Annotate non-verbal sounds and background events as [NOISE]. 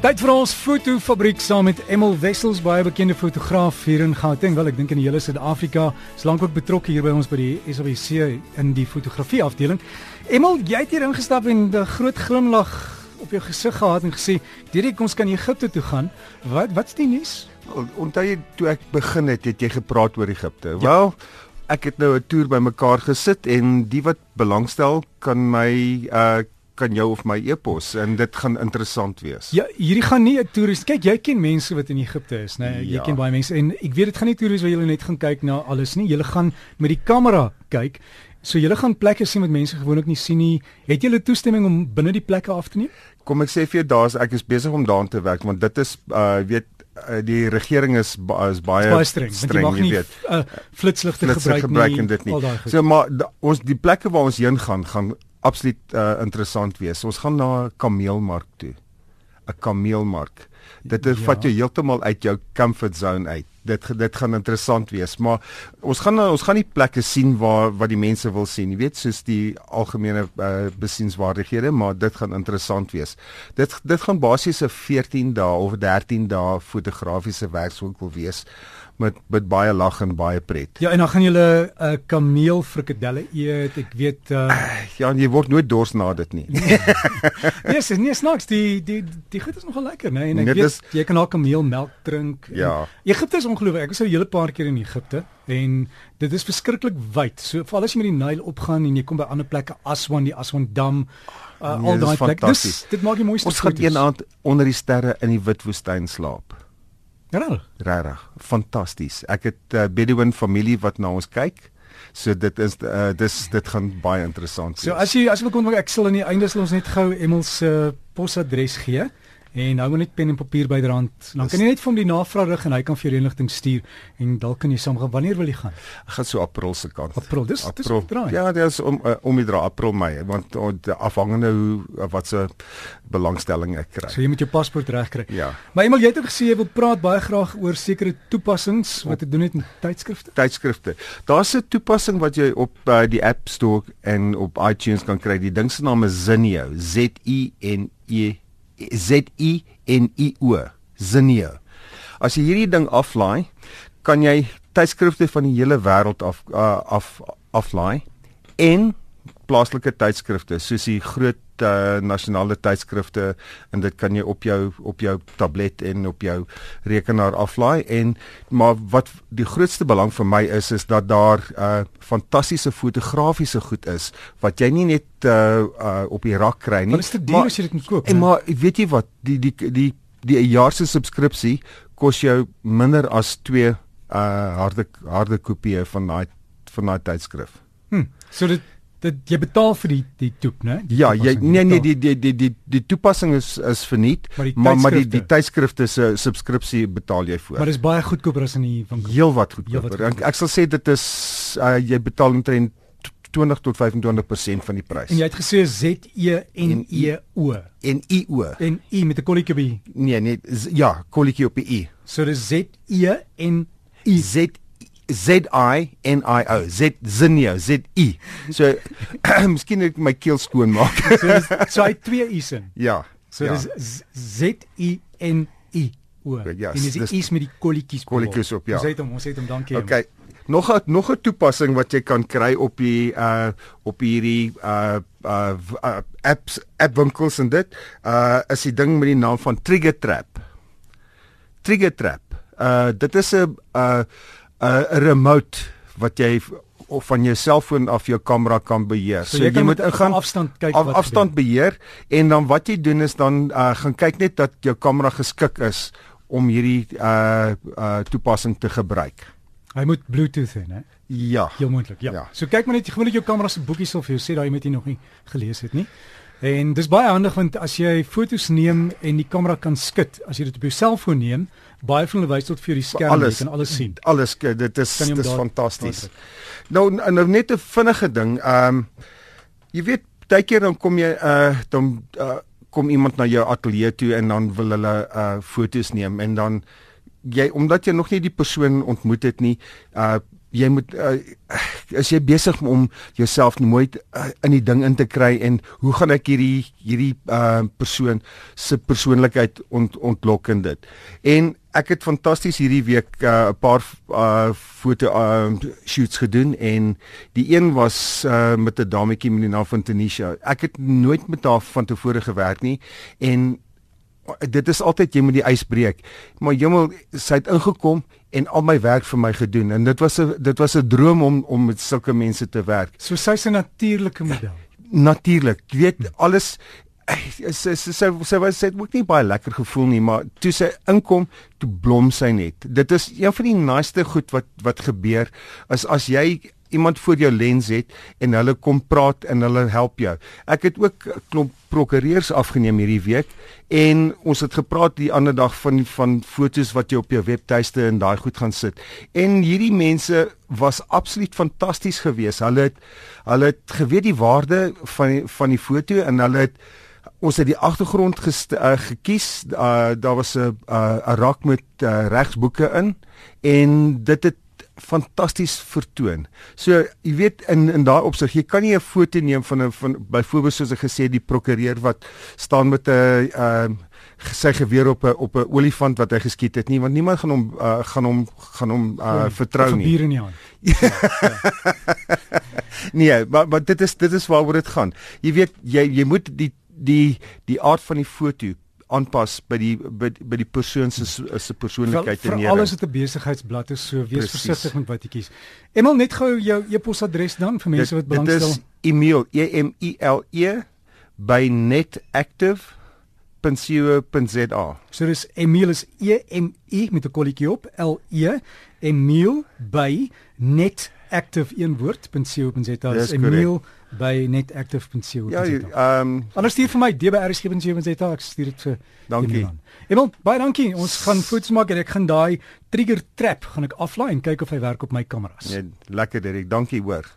Tyd vir ons fotofabriek saam met Emil Wessels, baie bekende fotograaf hier in Gauteng. Wel, ek dink in die hele Suid-Afrika, is lank ook betrokke hier by ons by die SABC in die fotografie afdeling. Emil, jy het hier ingestap en 'n groot glimlag op jou gesig gehad en gesê, "Direk, ons kan Egipte toe gaan." Wat wat's die nuus? Onthou jy toe ek begin het, het jy gepraat oor Egipte. Ja. Wel, ek het nou 'n toer bymekaar gesit en die wat belangstel kan my uh kan jou of my e-pos en dit gaan interessant wees. Ja, hierdie gaan nie 'n toerist. Kyk, jy ken mense wat in Egipte is, né? Nee? Jy Ja. ken baie mense en ek weet dit gaan nie toerist waar jy net gaan kyk na alles nie. Jy gaan met die kamera kyk. So jy gaan plekke sien wat mense gewoonlik nie sien nie. Het jy toestemming om binne die plekke af te neem? Kom ek sê vir jou daar's ek is besig om daaraan te werk want dit is uh weet uh, die regering is ba is baie, Baie streng, want jy mag nie uh, flitsligte flitsse gebruik, gebruik nie. en dit nie. So maar da, ons die plekke waar ons heen gaan gaan absoluut uh, interessant wees. Ons gaan na 'n kameelmark toe. 'n Kameelmark. Dit ja. Vat jou heeltemal uit jou comfort zone uit. Dit dit gaan interessant wees, maar ons gaan ons gaan nie plekke sien waar wat die mense wil sien. Jy weet, soos die algemene uh, besienswaardighede, maar dit gaan interessant wees. Dit dit gaan basies 'n 14 dae of 13 dae fotografiese werkswinkel wees met met baie lag en baie pret. Ja, en dan gaan julle 'n uh, kameel frikadelle eet. Ek weet uh Ja, jy word nooit dors na dit nie. nee, [LAUGHS] is nee, snaaks, die die die goed is nogal lekker, né? En ek Dit weet is- jy kan daar kameelmelk drink. Ja. Egipte is ongelooflik. Ek was al 'n hele paar keer in Egipte en dit is verskriklik wyd. So veral as jy met die Nyl opgaan en jy kom by ander plekke, Aswan, die Aswan Dam, uh, Nee, al daai plekke. Dis dit maak die mooiste Ons gaan een aand onder die sterre in die Witwoestyn slaap. Ja, Regtig, fantasties. Ek het uh, Bedouin familie wat na ons kyk. So dit is uh, dis dit gaan baie interessant wees. So as jy as jy wil kom ek sal aan die einde sal ons net gou Emil se posadres gee en hou maar net pen en papier byderhand. Dan Dis- kan jy net vir hom die navraag rig en hy kan vir jou inligting stuur en dalk kan jy saam gaan. Wanneer wil jy gaan? Ek gaan so April se kant. April. Dis dis draai. Ja, dit is om uh, om die dra April Mei want uh, afhangende hoe uh, wat se belangstelling ek kry. So jy moet jou paspoort regkry. Ja. Maar Emil, jy het ook gesê jy wil praat baie graag oor sekere toepassings wat te doen het met tydskrifte. tydskrifte. Daar's 'n toepassing wat jy op uh, die App Store en op iTunes kan kry. Die ding se naam is Zinio. Z I N E Z I N I O. Zinio. As jy hierdie ding aflaai, kan jy tydskrifte van die hele wêreld af uh, af aflaai en plaaslike tydskrifte soos die groot uh, nasionale tydskrifte en dit kan jy op jou op jou tablet en op jou rekenaar aflaai en maar wat die grootste belang vir my is is dat daar uh, fantastiese fotografiese goed is wat jy nie net uh, uh, op die rak kry nie Maar dit is te duur as jy dit moet koop. en maar weet jy wat die die die die jaar se subskripsie kos jou minder as 2 uh harde harde kopieë van daai van daai tydskrif. Hm. So dit dit jy betaal vir die die toep, né? Die Ja, jy nee nee die die die die die toepassing is is verniet, Maar die maar maar die die tydskrifte se subskripsie betaal jy voor. Maar dis baie goedkoper as in die winkel. heel wat Heel goedkoper. Ek, goedkoper. ek sal sê dit is uh, jy betaal omtrent 20 tot 25% van die prys. En jy het gesê Z E N E O en I O. en I met 'n kolletjie by. Nee, nee, z- ja, kolletjie op die I. So dis Z E N I. Z Z I N I O. Z Zinio, Z I. So [COUGHS] miskien ek my keel skoon maak. So dis so hy twee I's in. ja. So ja. dis Z- I N I O. Ja, en dis die I's met die kolletjies. Kolletjies op, ja. Ons het hom, ons het hom, dankie. Okay. Nog 'n nog 'n toepassing wat jy kan kry op die uh op hierdie uh uh, uh apps app winkels en dit uh is die ding met die naam van Trigger Trap. Trigger Trap. Uh dit is 'n uh 'n remote wat jy of van jou selfoon af jou kamera kan beheer. So, jy, kan moet met ingaan afstand kyk af, wat afstand beheer en dan wat jy doen is dan uh, gaan kyk net dat jou kamera geskik is om hierdie uh uh toepassing te gebruik. Hy moet Bluetooth hê, né? Ja. Heel moontlik, ja. Ja. So kyk maar net gewoonlik jou kamera se boekie sal vir jou sê daai moet jy nog nie gelees het nie. En dis baie handig want as jy foto's neem en die kamera kan skud, as jy dit op jou selfoon neem, baie van hulle wys tot vir die skerm Alles. jy kan alles sien. Alles dit is Kan jy hom dit is daar- fantasties. Nou nou net 'n vinnige ding. Ehm um, jy weet baie keer dan kom jy uh dan uh, kom iemand na jou ateljee toe en dan wil hulle uh foto's neem en dan jy omdat jy nog nie die persoon ontmoet het nie, uh jy moet uh, as jy besig om jouself mooi uh, in die ding in te kry en hoe gaan ek hierdie hierdie uh, persoon se persoonlikheid ont, ontlok in dit. En ek het fantasties hierdie week 'n uh, paar uh, foto uh, shoots gedoen en die een was uh, met 'n dametjie met die naam van Tanisha. Ek het nooit met haar van tevore gewerk nie en dit is altyd jy moet die ys breek. Maar Jemmel sy het ingekom en al my werk vir my gedoen en dit was 'n dit was 'n droom om om met sulke mense te werk. So sy's 'n natuurlike model. Natuurlik. Jy weet alles sy sy sy sy was sê ook nie baie lekker gevoel nie, maar toe sy inkom, toe blom sy net. Dit is een van die naaste goed wat wat gebeur as as jy iemand voor jou lens het en hulle kom praat en hulle help jou. Ek het ook klomp prokureurs afgeneem hierdie week en ons het gepraat die ander dag van van fotos wat jy op jou webtuiste en daai goed gaan sit. En hierdie mense was absoluut fantasties geweest. Hulle het hulle het geweet die waarde van die, van die foto en hulle het ons het die agtergrond uh, gekies. Uh, daar was 'n 'n rak met uh, regsboeke in en dit het fantasties vertoon. So jy weet in in daai opsig, jy kan nie 'n foto neem van 'n van byvoorbeeld soos ek gesê die prokureur wat staan met 'n ehm uh, sy geweer op 'n op 'n olifant wat hy geskiet het nie, want niemand gaan hom uh, gaan hom gaan hom uh, vertrou nie. Gebier in die hand. [LAUGHS] nee, maar maar dit is dit is waaroor dit gaan. Jy weet jy jy moet die die die aard van die foto aanpas by die by, by die persoon se se persoonlikheid en neer. Alles het 'n besigheidsblad is so wees Precies. versigtig met wat jy kies. Emel net gou jou e-posadres dan vir mense wat belangstel. Dit is Emil E M I L E by netactive.co.za. So dis Emil is E M I met 'n kolletjie op L E Emil by netactive een woord.co.za. Dis Emil correct by netactive.co.za. Ja, ehm um, anders stuur vir my dbrs7.7.za ek stuur dit vir Dankie. Emel, baie dankie. Ons gaan foto's maak en ek gaan daai trigger trap gaan ek aflaai en kyk of hy werk op my kameras. Nee, lekker Derek. Dankie hoor.